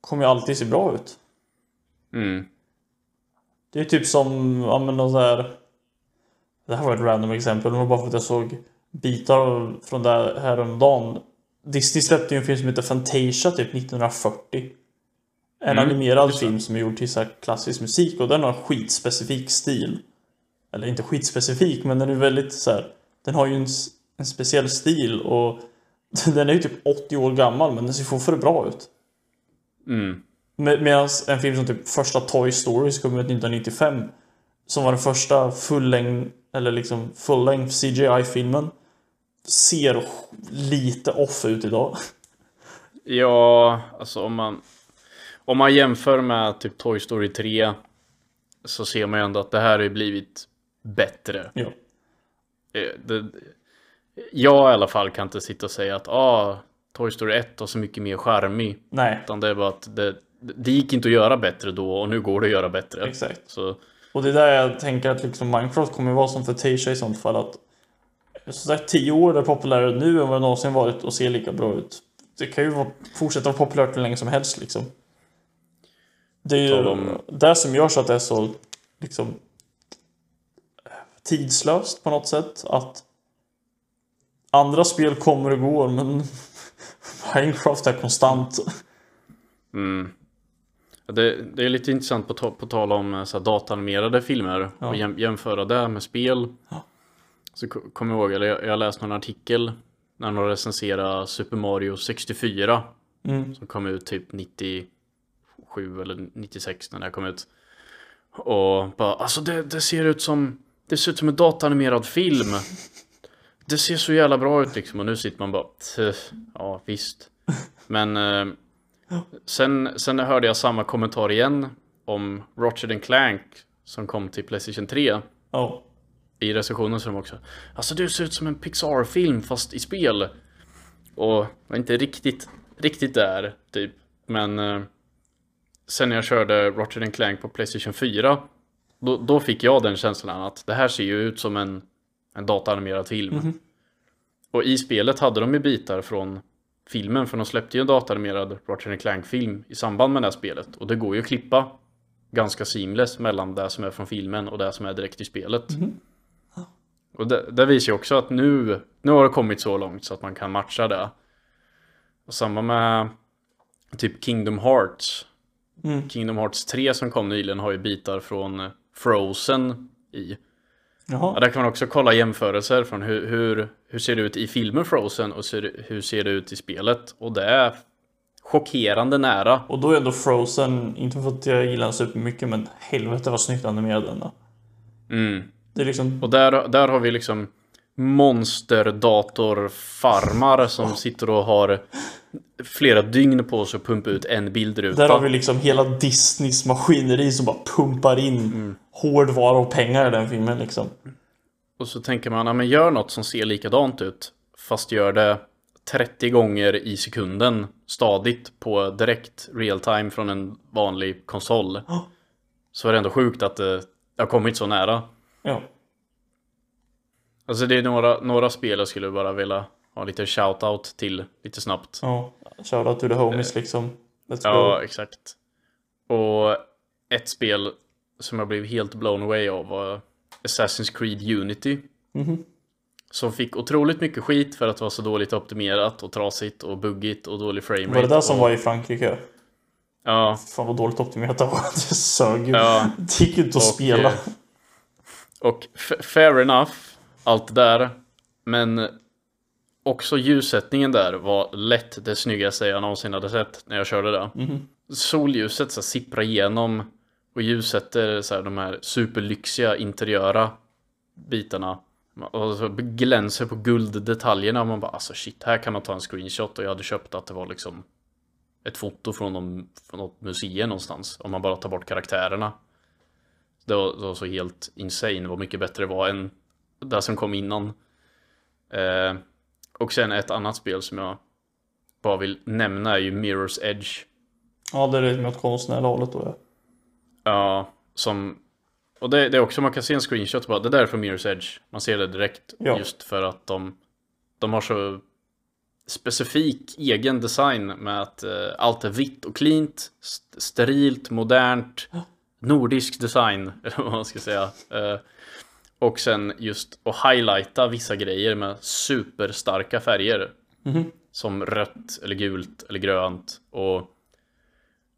kommer ju alltid se bra ut. Mm. Det är typ som, ja men någon sån här Det här var ett random exempel, men bara för att jag såg bitar från det här häromdagen. Disney släppte ju en film som heter Fantasia typ 1940. En Mm, animerad film som är gjord till så klassisk musik och den har en skitspecifik stil. Eller inte skitspecifik, men den är väldigt så här. Den har ju en, en speciell stil och den är ju typ 80 år gammal men den ser fortfarande bra ut. Mm. Med, Medan en film som typ första Toy Story som kom ut 1995 Som var den första full eller liksom full CGI-filmen Ser lite off ut idag. Ja, alltså om man... Om man jämför med typ Toy Story 3 så ser man ju ändå att det här har blivit bättre. Ja. Eh, Det, jag i alla fall kan inte sitta och säga att ah, Toy Story 1 var så mycket mer charmig. Nej, Utan det är bara att det, det gick inte att göra bättre då och nu går det att göra bättre. exakt. Så Och det är där jag tänker att liksom Minecraft kommer vara som Fantasia i sånt fall att Sådär 10 år är populärare nu än vad det någonsin varit och ser lika bra ut. Det kan ju vara, fortsätta vara populärt hur länge som helst liksom. Det är ju om- det som gör så att det är så liksom tidslöst på något sätt. Att andra spel kommer och går men Minecraft är konstant. mm. det, det är lite intressant på, ta, på tal om eh, så här, datanimerade filmer Ja. och jäm, jämföra det med spel. Ja. Så ko- kommer jag ihåg, eller jag, jag läste någon artikel när de recenserade Super Mario 64 Mm. som kom ut typ 97 eller 96 när det kom ut. Och bara, alltså det, det ser ut som Det ser ut som en datanimerad film. Det ser så jävla bra ut liksom och nu sitter man bara "Tch, Ja visst. Men eh, sen, sen hörde jag samma kommentar igen om Ratchet and Clank som kom till Playstation 3 Ja. i recensionen som också Alltså det ser ut som en Pixar-film fast i spel Och var inte riktigt Riktigt där typ Men eh, Sen när jag körde Ratchet and Clank på Playstation 4 då, då fick jag den känslan att det här ser ju ut som en En dataanimerad film Och i spelet hade de ju bitar från Filmen för de släppte ju en dataanimerad Ratchet Clank-film i samband med det här spelet Och det går ju att klippa Ganska seamless mellan det som är från filmen och det som är direkt i spelet och det, det visar ju också att nu, nu har det kommit så långt så att man kan matcha det. Och samma med typ Kingdom Hearts. Mm. Kingdom Hearts 3 som kom nyligen har ju bitar från Frozen i. Ja, där kan man också kolla jämförelser från hur, hur, hur ser det ut i filmen Frozen och ser, hur ser det ut i spelet. Och det är chockerande nära. Och då är ändå Frozen, inte för att jag gillar den supermycket men helvete vad snyggt animerad den. Mm. Det är liksom Och där, där har vi liksom monsterdatorfarmar som sitter och har flera dygn på sig att pumpa ut en bildruta. Där har vi liksom hela Disneys maskineri som bara pumpar in Mm. Hårdvara och pengar i den filmen liksom. Och så tänker man, ja men gör något som ser likadant ut. Fast gör det 30 gånger i sekunden stadigt på direkt real time från en vanlig konsol. Ja. Så är det ändå sjukt att det har kommit så nära. Ja. Alltså det är några, några spel jag skulle bara vilja ha lite shout-out till lite snabbt. Ja. Shoutout to the homies liksom. Let's Ja, go. exakt. Och ett spel som jag blev helt blown away av var Assassin's Creed Unity. Mhm. Som fick otroligt mycket skit för att vara så dåligt optimerat och trasigt och buggigt och dålig framerate. Var det där som och... var i Frankrike? Ja. Fan vad dåligt optimerat det var. Det sög ju. Ja. Det gick ju inte att Och, spela. eh, Och fair enough, allt det där. Men också ljussättningen där var lätt det snyggaste jag någonsin hade sett när jag körde det. Solljuset så sipprar igenom och ljussätter så här, de här superlyxiga interiöra bitarna. Och så glänser på gulddetaljerna och man bara alltså shit, här kan man ta en screenshot och jag hade köpt att det var liksom ett foto från, någon, från något museum någonstans. Om man bara tar bort karaktärerna. Det var, det var så helt insane vad mycket bättre det var än det som kom innan. Eh, och sen ett annat spel som jag bara vill nämna är ju Mirror's Edge. Ja, det är det med konstnärliga hållet då. Ja. Ja, som... Och det, det är också, man kan se en screenshot bara, det där är från Mirror's Edge. Man ser det direkt Ja. just för att de, de har så specifik egen design med att eh, allt är vitt och cleant, st- sterilt, modernt, nordisk design, eller vad man ska säga. Eh, och sen just att highlighta vissa grejer med superstarka färger. Som rött eller gult eller grönt. Och,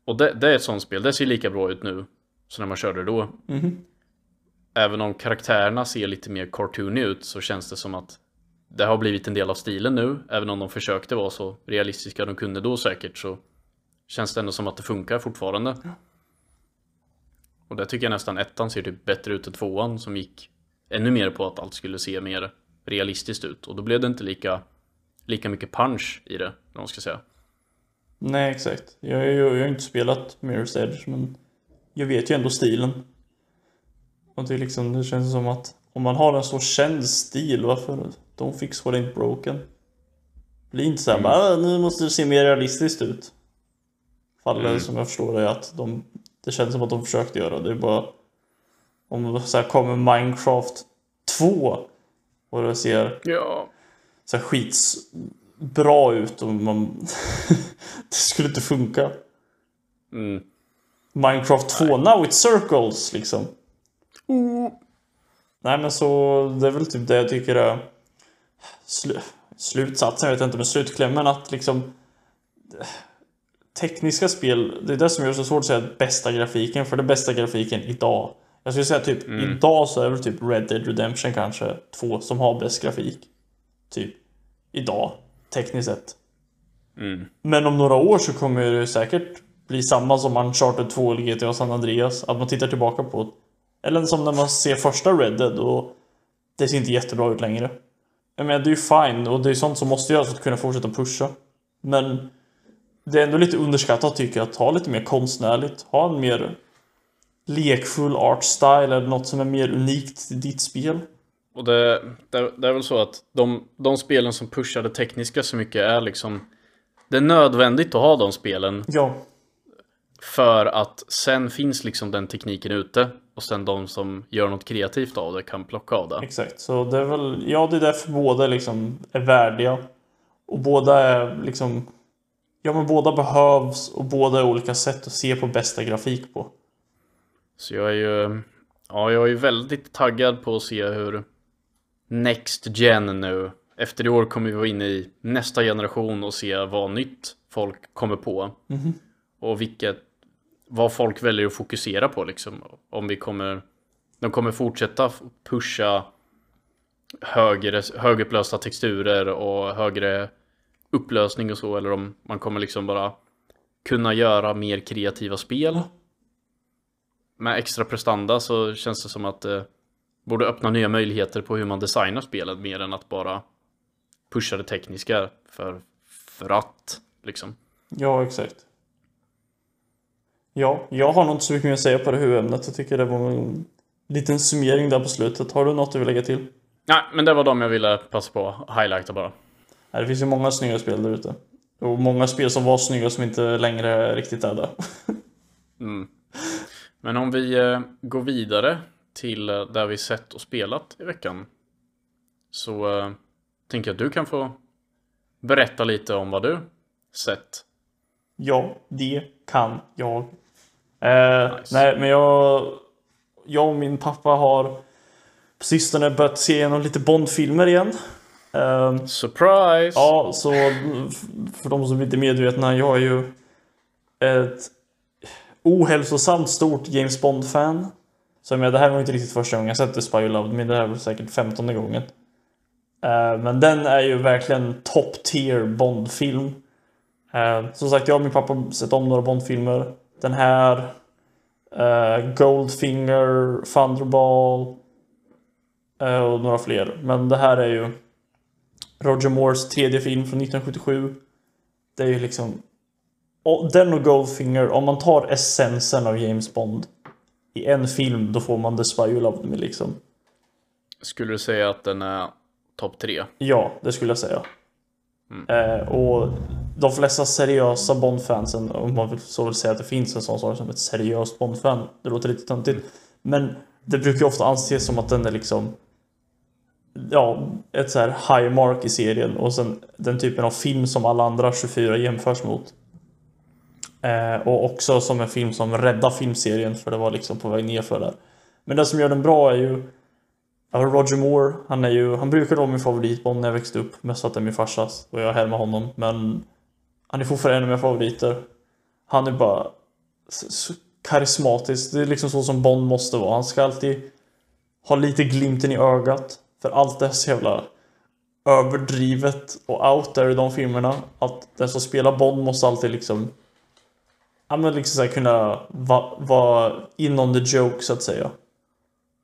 och det, det är ett sånt spel, det ser lika bra ut nu som när man körde då. Även om karaktärerna ser lite mer cartoony ut så känns det som att det har blivit en del av stilen nu. Även om de försökte vara så realistiska de kunde då säkert så känns det ändå som att det funkar fortfarande. Och det tycker jag nästan ettan ser typ bättre ut än tvåan som gick ännu mer på att allt skulle se mer realistiskt ut. Och då blev det inte lika, lika mycket punch i det, om man ska säga. Nej, exakt. Jag, jag, jag har inte spelat Mirror's Edge, men jag vet ju ändå stilen. Och det liksom, det känns som att om man har en så känd stil, varför don't fix what ain't broken? Bli inte såhär bara, "Ah, nu måste det se mer realistiskt ut. Faller som jag förstår det att de, det känns som att de försökte göra. Det är bara om så här kommer Minecraft 2 och det ser Ja. så här skits bra ut och man... det skulle inte funka. Mm. Minecraft 2, now it circles liksom. Nej men så det är väl typ det jag tycker är slu, slutsatsen, jag vet inte, men slutklämmen att liksom tekniska spel, det är det som gör det så svårt att säga bästa grafiken, för det bästa grafiken idag. Jag skulle säga typ idag så är det väl typ Red Dead Redemption kanske två som har bäst grafik. Typ idag, tekniskt sett. Men om några år så kommer det säkert bli samma som Uncharted 2 eller GTA San Andreas. Att man tittar tillbaka på Eller som när man ser första Red Dead och det ser inte jättebra ut längre. Jag menar, det är ju fine och det är sånt som måste göras för att kunna fortsätta pusha. Men det är ändå lite underskattat tycker jag att ha lite mer konstnärligt. Ha en mer lekfull art style eller något som är mer unikt till ditt spel. Och det, det, det är väl så att de, de spelen som pushar det tekniska så mycket är liksom Det är nödvändigt att ha de spelen Ja, för att sen finns liksom den tekniken ute och sen de som gör något kreativt av det kan plocka av det. exakt. Så det är väl, ja det är därför båda liksom är värdiga. Och båda är liksom Ja men båda behövs och båda är olika sätt att se på bästa grafik på. Så jag är ju Ja, jag är ju väldigt taggad på att se hur Next Gen nu Efter i år kommer vi vara inne i nästa generation och se vad nytt folk kommer på. Och vilket Vad folk väljer att fokusera på liksom. Om vi kommer De kommer fortsätta pusha högre, högupplösta texturer och högre upplösning och så eller om man kommer liksom bara kunna göra mer kreativa spel. Med extra prestanda så känns det som att det borde öppna nya möjligheter på hur man designar spelet mer än att bara pusha det tekniska för, för att liksom. Ja, exakt. Ja, jag har nog inte så mycket mer att säga på det huvudämnet. Jag tycker det var en liten summering där på slutet. Har du något du vill lägga till? Nej, men det var de jag ville passa på att highlighta bara. Nej, det finns ju många snygga spel där ute. Och många spel som var snygga som inte längre riktigt är det. Men om vi eh, går vidare till eh, där vi sett och spelat i veckan. Så eh, tänker jag att du kan få berätta lite om vad du sett. Ja, det kan jag. Eh, Nej, men jag... Jag och min pappa har på sistone börjat se igenom lite Bond-filmer igen. Eh, Surprise! Ja, så för de som inte är medvetna, jag är ju ett ohälsosamt stort James Bond-fan. Så det här var inte riktigt första gången jag sett The Spy Who Loved Me. Det här var säkert femtonde gången. Uh, men den är ju verkligen top tier Bond-film. Uh, som sagt, jag och min pappa har sett om några Bond-filmer. Den här, uh, Goldfinger, Thunderball och några fler. Men det här är ju Roger Moores tredje film från 1977. Det är ju liksom... Och den och Goldfinger, om man tar essensen av James Bond i en film, då får man The Spy Who Loved Me liksom. Skulle du säga att den är topp tre? Ja, det skulle jag säga. Mm. Eh, och de flesta seriösa Bond-fansen, om man vill så vill säga att det finns en sån sak som ett seriöst Bond-fan. Det låter lite töntigt. Men det brukar ju ofta anses som att den är liksom ja, ett så här high mark i serien och sen den typen av film som alla andra 24 jämförs mot. Eh, och också som en film som räddar filmserien för det var liksom på väg nerför där. Men det som gör den bra är ju Roger Moore, han är ju, han brukade vara min favoritbond när jag växte upp. Mest för att det är min farsas och jag är med honom. Men han är fortfarande en av mina favoriter. Han är bara så karismatisk. Det är liksom så som Bond måste vara. Han ska alltid ha lite glimten i ögat. För allt det är så jävla överdrivet och out there i de filmerna. Att den som spelar Bond måste alltid liksom Ja men liksom såhär kunna vara va in on the joke så att säga.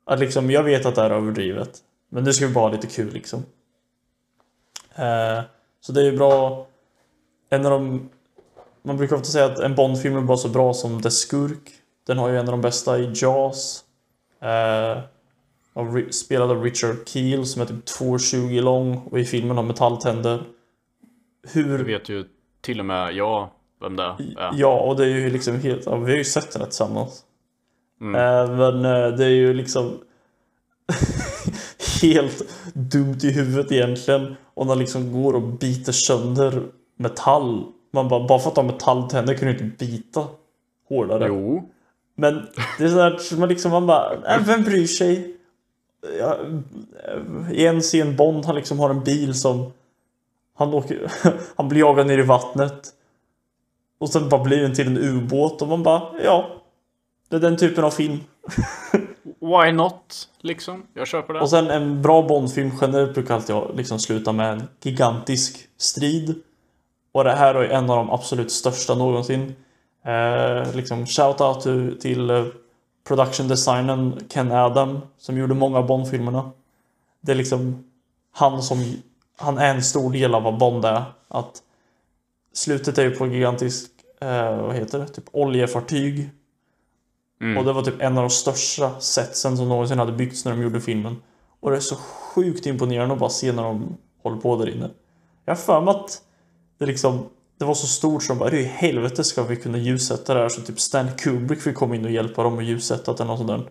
Att liksom, jag vet att det är överdrivet. Men nu ska vi bara ha lite kul liksom. Eh, så det är ju bra. En av de... Man brukar ofta säga att en Bond-film är bara så bra som The Skurk. Den har ju en av de bästa i Jaws. Eh, av, spelad av Richard Keel som är typ 2,20 lång och i filmen har metalltänder. Hur... Det vet ju till och med jag vem det är. Ja, och det är ju liksom helt... Ja, vi har ju sett den tillsammans. Mm. Eh, men eh, det är ju liksom helt dumt i huvudet egentligen. Och när liksom går och biter sönder metall. Man bara, bara för att ha metalltänder kan du inte bita hårdare. Jo. Men det är sådär, man liksom, man bara, äh, vem bryr sig? Ja, I en scen Bond, han liksom har en bil som han, åker, han blir jagad ner i vattnet. Och sen bara blir den till en ubåt och man bara, ja. Det är den typen av film. Why not? Liksom. Jag köper det. Och sen en bra Bondfilm generellt brukar alltid liksom sluta med en gigantisk strid. Och det här är en av de absolut största någonsin. Eh, liksom shout-out till, till uh, production designern Ken Adam som gjorde många Bond-filmerna. Det är liksom han som han är en stor del av vad Bond är. Att slutet är ju på gigantisk, eh, vad heter det, typ oljefartyg. Mm. Och det var typ en av de största setsen som någonsin hade byggts när de gjorde filmen. Och det är så sjukt imponerande att bara se när de håller på där inne. Jag har för mig att det liksom det var så stort som bara hur i helvete ska vi kunna ljussätta det här? Så typ Stan Kubrick fick komma in och hjälpa dem att ljussätta det eller något sånt där.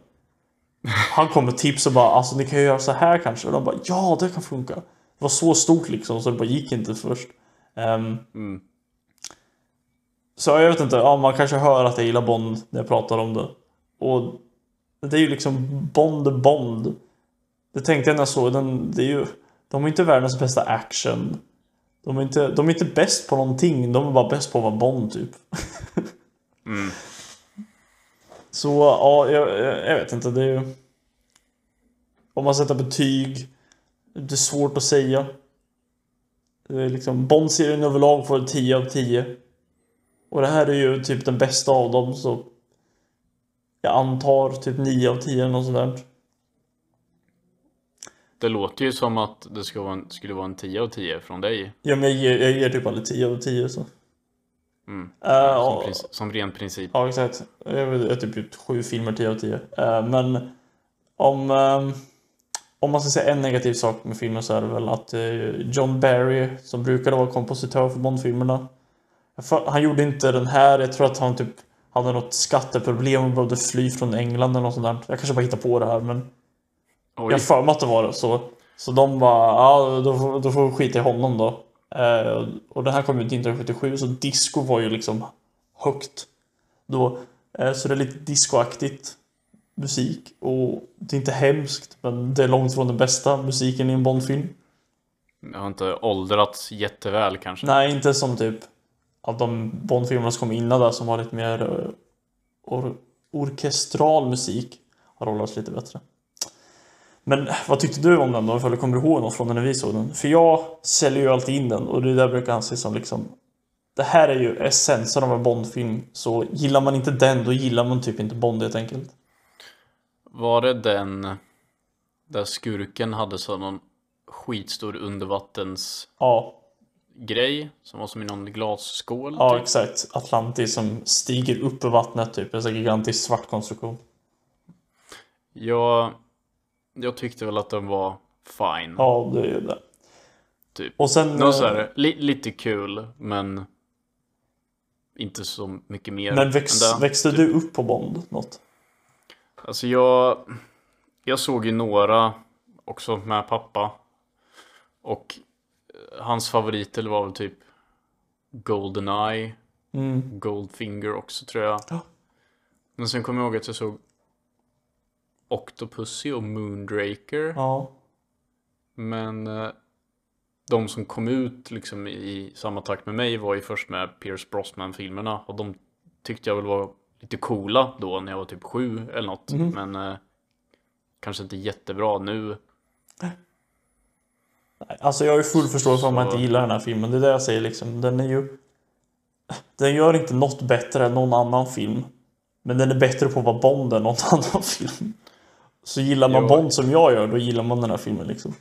Han kom med tips och bara alltså ni kan ju göra så här kanske. Och de bara ja det kan funka. Det var så stort liksom så det bara gick inte först. Um, mm. Så jag vet inte, ja, man kanske hör att jag gillar Bond när jag pratar om det. Och det är ju liksom Bond Bond. Det tänkte jag när jag såg den. Det är ju, de är inte världens bästa action. De är inte, de är inte bäst på någonting. De är bara bäst på att vara Bond typ. mm. Så ja, jag, jag, vet inte. Det är ju... Om man sätter betyg. Det är svårt att säga. Det är liksom, Bond-serien överlag får 10 av 10. Och det här är ju typ den bästa av dem så jag antar typ 9 av 10 eller något sånt där. Det låter ju som att det skulle vara en, skulle vara en 10 av 10 från dig. Ja men jag ger, jag ger typ aldrig 10 av 10 så. Mm. Uh, som, princip, som ren princip. Ja exakt. Jag är typ gjort 7 filmer 10 av 10. Uh, eh, men om, um, om man ska säga en negativ sak med filmen så är det väl att uh, John Barry som brukade vara kompositör för Bondfilmerna han gjorde inte den här. Jag tror att han typ hade något skatteproblem och behövde fly från England eller något sånt där. Jag kanske bara hittar på det här men... Oj. Jag för mig att det var det så. Så de bara, ja då, får, då får vi skita i honom då. Eh, och den här kom ut 1977 så disco var ju liksom högt då. Eh, så det är lite discoaktigt musik och det är inte hemskt men det är långt från den bästa musiken i en Bondfilm. Det har inte åldrats jätteväl kanske? Nej, inte som typ av de Bond-filmerna som kom innan där som var lite mer uh, or orkestral musik har hållits lite bättre. Men vad tyckte du om den då? Ifall du kommer ihåg något från den när vi såg den? För jag säljer ju alltid in den och det där brukar anses som liksom Det här är ju essensen av en Bondfilm. Så gillar man inte den, då gillar man typ inte Bond helt enkelt. Var det den där skurken hade så någon skitstor undervattens Ja, grej som var som i någon glasskål? ja typ? exakt. Atlantis som stiger upp ur vattnet typ. En sån gigantisk svart konstruktion. Jag, jag tyckte väl att den var fine. Ja, det är det. Typ. Och sen... Något så eh, här, li, lite kul, men inte så mycket mer. Men väx, än det. växte du upp på Bond något? Alltså jag, jag såg ju några också med pappa. Och eh, hans favoriter var väl typ Goldeneye, Mm. Goldfinger också tror jag. Ja. Men sen kommer jag ihåg att jag såg Octopussy och Moondraker. Ja. Men eh, de som kom ut liksom i samma takt med mig var ju först med Pierce Brosnan-filmerna. Och de tyckte jag väl var lite coola då när jag var typ sju eller något. Mhm. Men eh, kanske inte jättebra nu. Nej, Alltså jag har ju full förståelse om man inte gillar den här filmen. Det är det jag säger liksom. Den är ju... Den gör inte något bättre än någon annan film. Men den är bättre på att vara Bond än någon annan film. Så gillar man Jo. Bond som jag gör, då gillar man den här filmen liksom.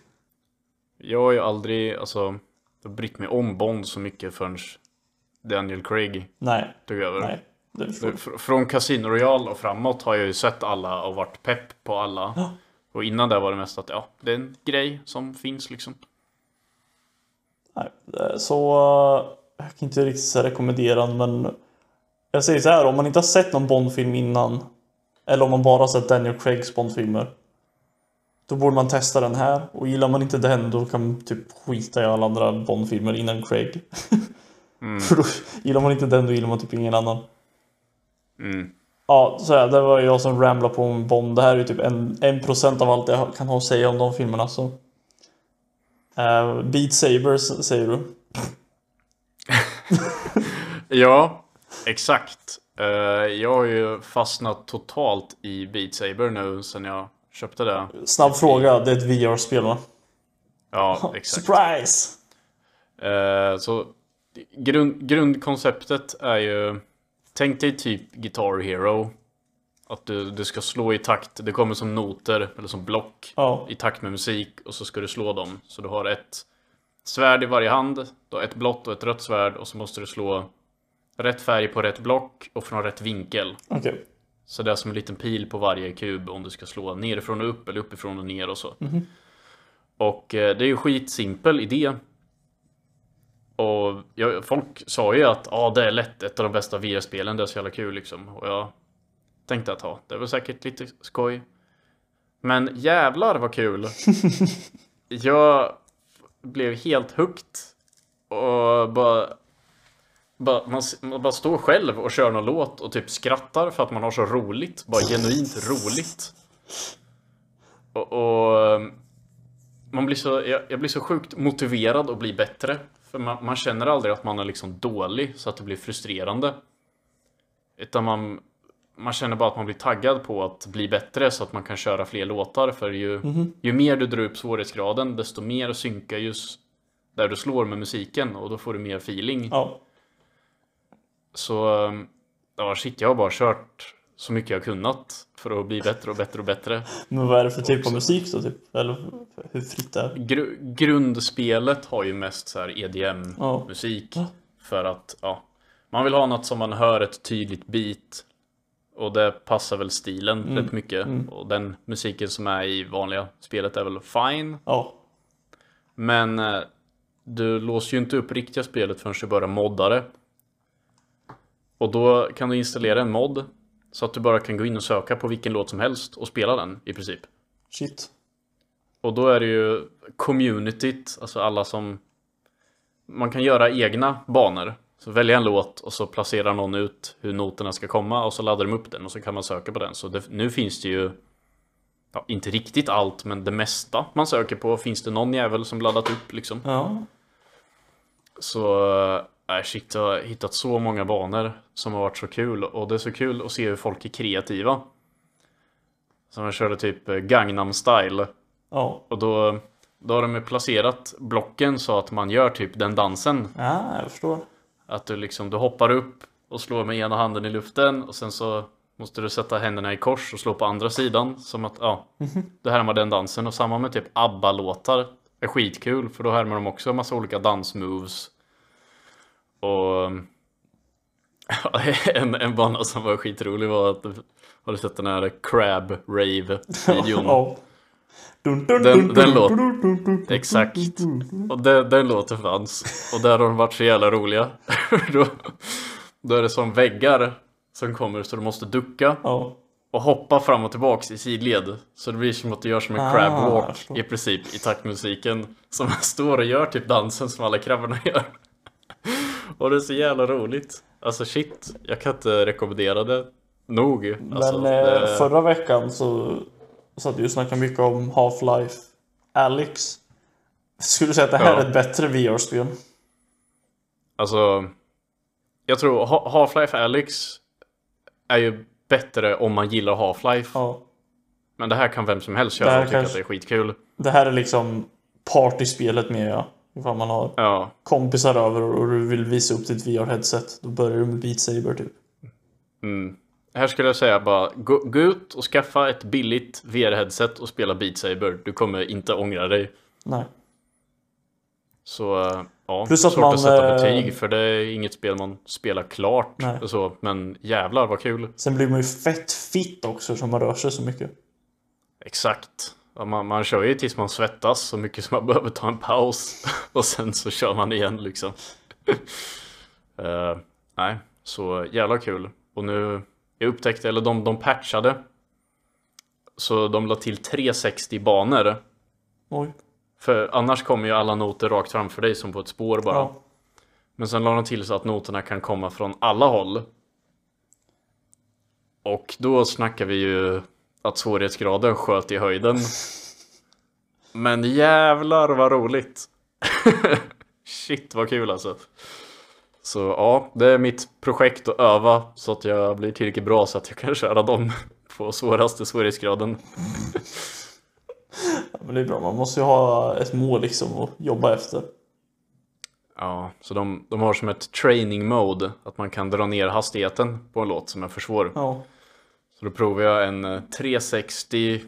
Jag har ju aldrig alltså, brytt mig om Bond så mycket förrän Daniel Craig Nej, tog över. nej. Jag. Fr- Från Casino Royale och framåt har jag ju sett alla och varit pepp på alla. Ja. Och innan det var det mest att ja, det är en grej som finns liksom. Nej, eh, så eh, jag kan inte riktigt rekommendera men jag säger så här, om man inte har sett någon Bondfilm innan eller om man bara sett Daniel Craigs Bondfilmer då borde man testa den här och gillar man inte den då kan man typ skita i alla andra Bondfilmer innan Craig. För då gillar man inte den då gillar man typ ingen annan. Mm. Ja, så här, det var jag som ramlade på om Bond. Det här är ju typ en, en procent av allt jag kan ha att säga om de filmerna. Så. Uh, Beat Sabers säger du? Ja, exakt. Eh, jag har ju fastnat totalt i Beat Saber nu sen jag köpte det. Snabb fråga, det är ett VR-spel va? Ja, exakt. Surprise! Eh, så grund, grundkonceptet är ju Tänk dig typ Guitar Hero Att du, du ska slå i takt Det kommer som noter eller som block Ja. I takt med musik och så ska du slå dem Så du har ett svärd i varje hand Du har ett blått och ett rött svärd och så måste du slå Rätt färg på rätt block och från rätt vinkel Okej. Så det är som en liten pil på varje kub om du ska slå nerifrån och upp eller uppifrån och ner och så. Och eh, det är ju skitsimpel idé. Och jag, folk sa ju att ah, det är lätt ett av de bästa VR-spelen, det är så jävla kul liksom. Och jag tänkte att ja, det var säkert lite skoj. Men jävlar vad kul! jag blev helt hooked. Och bara, man, man bara står själv och kör någon låt och typ skrattar för att man har så roligt. Bara genuint roligt. Och, och ehm, man blir så, jag, jag blir så sjukt motiverad att bli bättre. För man, man känner aldrig att man är liksom dålig så att det blir frustrerande. Utan man, man känner bara att man blir taggad på att bli bättre så att man kan köra fler låtar. För ju, ju mer du drar upp svårighetsgraden desto mer synkar just där du slår med musiken och då får du mer feeling. Ja. Så ehm, ja, shit, jag har bara kört så mycket jag kunnat för att bli bättre och bättre och bättre. Men vad är det för typ av musik då? Typ? Eller hur fritt det är? Gru- grundspelet har ju mest så här. EDM-musik. För att, ja, man vill ha något som man hör ett tydligt beat. Och det passar väl stilen rätt mycket. Och den musiken som är i vanliga spelet är väl fine. Ja. Men eh, du låser ju inte upp riktiga spelet förrän du börjar modda det. Och då kan du installera en mod så att du bara kan gå in och söka på vilken låt som helst och spela den i princip. Shit. Och då är det ju communityt, alltså alla som man kan göra egna banor. Så välja en låt och så placerar någon ut hur noterna ska komma och så laddar de upp den och så kan man söka på den. Så det, nu finns det ju ja, inte riktigt allt, men det mesta man söker på finns det någon jävel som laddat upp liksom. Ja. Så Nej shit, jag har hittat så många banor som har varit så kul och det är så kul att se hur folk är kreativa. Som jag körde typ eh, Gangnam style Ja. och då, då har de placerat blocken så att man gör typ den dansen. Ja, jag förstår. Att du liksom, du hoppar upp och slår med ena handen i luften och sen så måste du sätta händerna i kors och slå på andra sidan. Som att, ja, det härmar den dansen. Och samma med typ ABBA-låtar. är skitkul för då härmar de också en massa olika dansmoves. Och en, en bana som var skitrolig var att har du sett den här Crab Rave-videon? Ja. Den- den dun, låt- dun, dun, dun, dun, Exakt. Och den, den låten fanns. Och där har de varit så jävla roliga. då, då är det som väggar som kommer så du måste ducka Ja. och hoppa fram och tillbaks i sidled. Så det blir som att du gör som en Ah, crab walk i princip i taktmusiken. Som man står och gör typ dansen som alla krabborna gör. Och det är så jävla roligt. Alltså shit, jag kan inte rekommendera det nog. Alltså, Men eh, det- förra veckan så satt vi och snackade mycket om Half-Life Alyx. Skulle du säga att det här Ja. är ett bättre VR-spel? Alltså, jag tror Ha- Half-Life Alyx är ju bättre om man gillar Half-Life. Ja. Men det här kan vem som helst köra och tycka kanske- att det är skitkul. Det här är liksom partyspelet med ja. Ifall man har Ja, kompisar över och du vill visa upp ditt VR-headset. Då börjar du med Beat Saber typ. mm. Här skulle jag säga bara gå, gå ut och skaffa ett billigt VR-headset och spela Beat Saber. Du kommer inte ångra dig. Nej. Så äh, ja, Plus att svårt man, att sätta eh, betyg för det är inget spel man spelar klart. Nej. Och så, men jävlar vad kul. Sen blir man ju fett fit också som man rör sig så mycket. Exakt. Ja, man, man kör ju tills man svettas så mycket som man behöver ta en paus. Och sen så kör man igen liksom. Eh, nej, så jävla kul. Och nu, jag upptäckte, eller de, de patchade. Så de la till 360 banor. Oj. För annars kommer ju alla noter rakt framför dig som på ett spår bara. Ja. Men sen la de till så att noterna kan komma från alla håll. Och då snackar vi ju att svårighetsgraden sköt i höjden. Men jävlar vad roligt! Shit vad kul alltså. Så ja, det är mitt projekt att öva så att jag blir tillräckligt bra så att jag kan köra dem på svåraste svårighetsgraden. Ja, men det är bra. Man måste ju ha ett mål liksom att jobba efter. Ja, så de, de har som ett training mode att man kan dra ner hastigheten på en låt som är för svår. Ja. Så då provade jag en eh, 360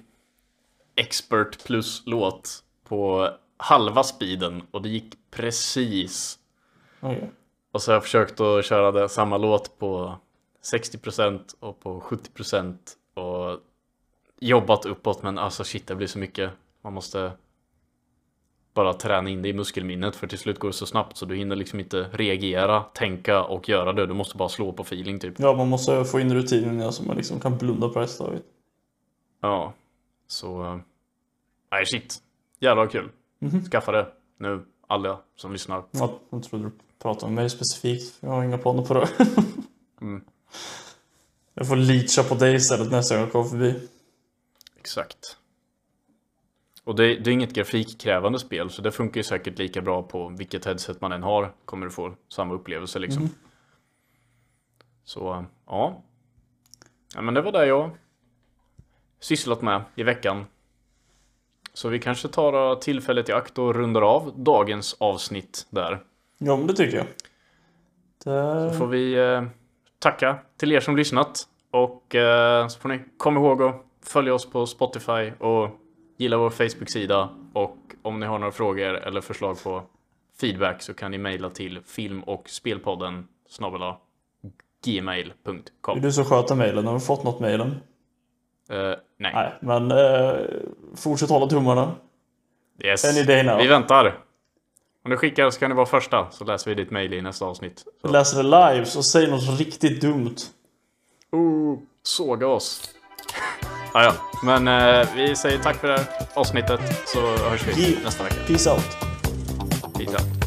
expert plus låt på halva speeden och det gick precis. Okej. Och så har jag försökt att köra det, samma låt på 60% och på 70% och jobbat uppåt men alltså shit det blir så mycket. Man måste bara träna in det i muskelminnet för till slut går det så snabbt så du hinner liksom inte reagera, tänka och göra det. Du måste bara slå på feeling typ. Ja, man måste få in rutinen ja, så man liksom kan blunda på resten av det. Ja, så... eh, Nej, shit. Jävla kul. Skaffa det nu, alla som lyssnar. Ja, jag trodde du pratade om mig specifikt. Jag har inga planer på det. Mm. Jag får leacha på dig istället nästa gång jag kommer förbi. Exakt. Och det, det är inget grafikkrävande spel, så det funkar ju säkert lika bra på vilket headset man än har. Kommer du få samma upplevelse liksom. Så, eh, ja. Ja, men det var det jag sysslat med i veckan. Så vi kanske tar tillfället i akt och rundar av dagens avsnitt där. Ja, men det tycker jag. Det... får vi eh, tacka till er som lyssnat. Och eh, så får ni komma ihåg att följa oss på Spotify och gilla vår Facebook-sida. Och om ni har några frågor eller förslag på feedback så kan ni mejla till film och spelpodden snabel-a Det är gmail.com. du som sköter mejlen. Har du fått något mejlen? Eh, nej. Nej, men eh, fortsätt hålla tummarna. Yes. Any day now. Vi väntar. Om du skickar så kan du vara första så läser vi ditt mejl i nästa avsnitt. Så. Läser det live så säg något riktigt dumt. Oh, såga oss. Ah, ja, men eh, vi säger tack för det här avsnittet så hörs vi nästa vecka. Peace out. Peace out.